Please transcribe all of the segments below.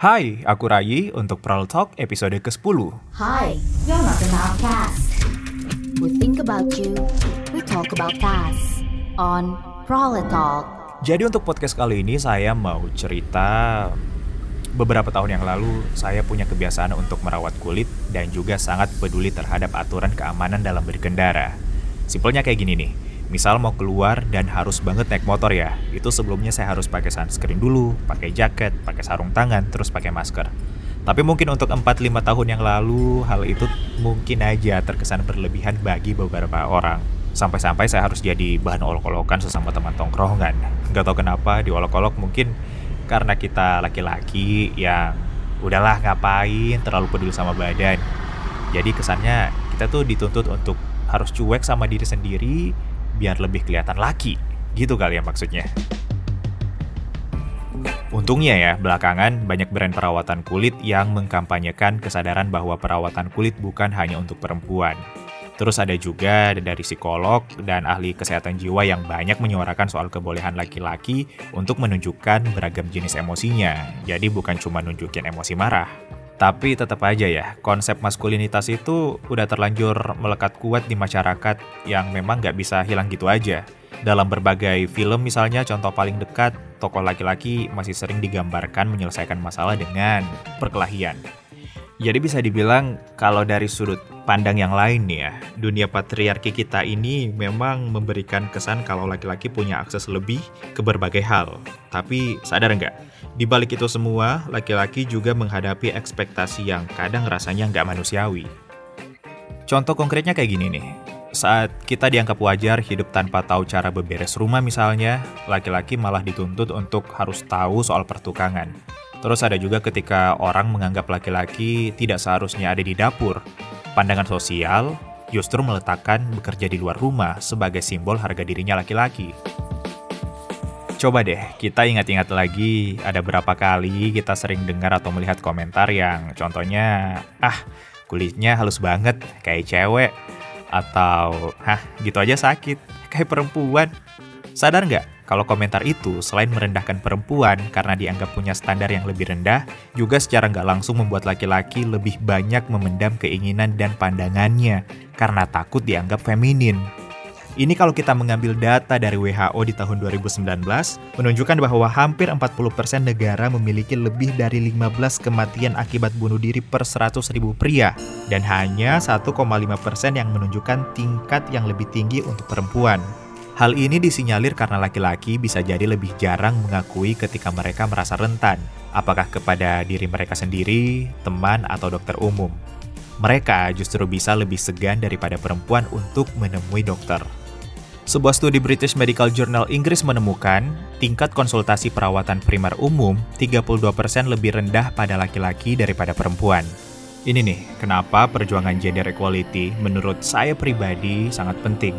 Hai, aku Rai untuk Pearl Talk episode ke-10. Hi, you're not an outcast. We think about you, we talk about us on Prole Talk. Jadi untuk podcast kali ini saya mau cerita beberapa tahun yang lalu saya punya kebiasaan untuk merawat kulit dan juga sangat peduli terhadap aturan keamanan dalam berkendara. Simpelnya kayak gini nih, misal mau keluar dan harus banget naik motor ya, itu sebelumnya saya harus pakai sunscreen dulu, pakai jaket, pakai sarung tangan, terus pakai masker. Tapi mungkin untuk 4-5 tahun yang lalu, hal itu mungkin aja terkesan berlebihan bagi beberapa orang. Sampai-sampai saya harus jadi bahan olok-olokan sesama teman tongkrongan. Gak tau kenapa diolok-olok mungkin karena kita laki-laki yang udahlah ngapain terlalu peduli sama badan. Jadi kesannya kita tuh dituntut untuk harus cuek sama diri sendiri biar lebih kelihatan laki. Gitu kali ya maksudnya. Untungnya ya, belakangan banyak brand perawatan kulit yang mengkampanyekan kesadaran bahwa perawatan kulit bukan hanya untuk perempuan. Terus ada juga dari psikolog dan ahli kesehatan jiwa yang banyak menyuarakan soal kebolehan laki-laki untuk menunjukkan beragam jenis emosinya. Jadi bukan cuma nunjukin emosi marah. Tapi tetap aja ya, konsep maskulinitas itu udah terlanjur melekat kuat di masyarakat yang memang nggak bisa hilang gitu aja. Dalam berbagai film misalnya, contoh paling dekat, tokoh laki-laki masih sering digambarkan menyelesaikan masalah dengan perkelahian. Jadi bisa dibilang kalau dari sudut pandang yang lain nih ya, dunia patriarki kita ini memang memberikan kesan kalau laki-laki punya akses lebih ke berbagai hal. Tapi sadar nggak? Di balik itu semua, laki-laki juga menghadapi ekspektasi yang kadang rasanya nggak manusiawi. Contoh konkretnya kayak gini nih. Saat kita dianggap wajar hidup tanpa tahu cara beberes rumah misalnya, laki-laki malah dituntut untuk harus tahu soal pertukangan. Terus ada juga ketika orang menganggap laki-laki tidak seharusnya ada di dapur. Pandangan sosial justru meletakkan bekerja di luar rumah sebagai simbol harga dirinya laki-laki. Coba deh, kita ingat-ingat lagi ada berapa kali kita sering dengar atau melihat komentar yang contohnya, ah kulitnya halus banget, kayak cewek, atau hah gitu aja sakit, kayak perempuan. Sadar nggak kalau komentar itu selain merendahkan perempuan karena dianggap punya standar yang lebih rendah, juga secara nggak langsung membuat laki-laki lebih banyak memendam keinginan dan pandangannya karena takut dianggap feminin. Ini kalau kita mengambil data dari WHO di tahun 2019, menunjukkan bahwa hampir 40% negara memiliki lebih dari 15 kematian akibat bunuh diri per 100 ribu pria, dan hanya 1,5% yang menunjukkan tingkat yang lebih tinggi untuk perempuan. Hal ini disinyalir karena laki-laki bisa jadi lebih jarang mengakui ketika mereka merasa rentan, apakah kepada diri mereka sendiri, teman, atau dokter umum. Mereka justru bisa lebih segan daripada perempuan untuk menemui dokter. Sebuah studi British Medical Journal Inggris menemukan tingkat konsultasi perawatan primer umum 32% lebih rendah pada laki-laki daripada perempuan. Ini nih, kenapa perjuangan gender equality menurut saya pribadi sangat penting.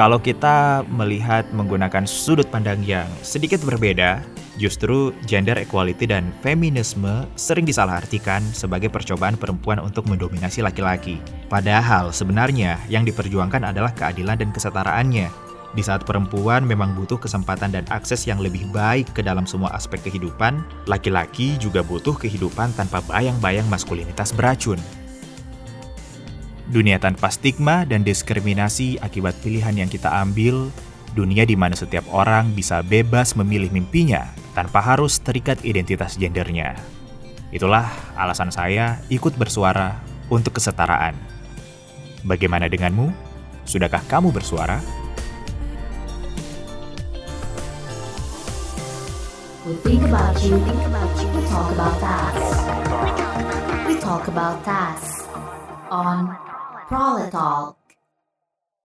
Kalau kita melihat menggunakan sudut pandang yang sedikit berbeda, justru gender equality dan feminisme sering disalahartikan sebagai percobaan perempuan untuk mendominasi laki-laki. Padahal sebenarnya yang diperjuangkan adalah keadilan dan kesetaraannya. Di saat perempuan memang butuh kesempatan dan akses yang lebih baik ke dalam semua aspek kehidupan, laki-laki juga butuh kehidupan tanpa bayang-bayang maskulinitas beracun. Dunia tanpa stigma dan diskriminasi akibat pilihan yang kita ambil, dunia di mana setiap orang bisa bebas memilih mimpinya tanpa harus terikat identitas gendernya. Itulah alasan saya ikut bersuara untuk kesetaraan. Bagaimana denganmu? Sudahkah kamu bersuara? We think about you, think about you, we talk about us. We talk about us on Prole Talk.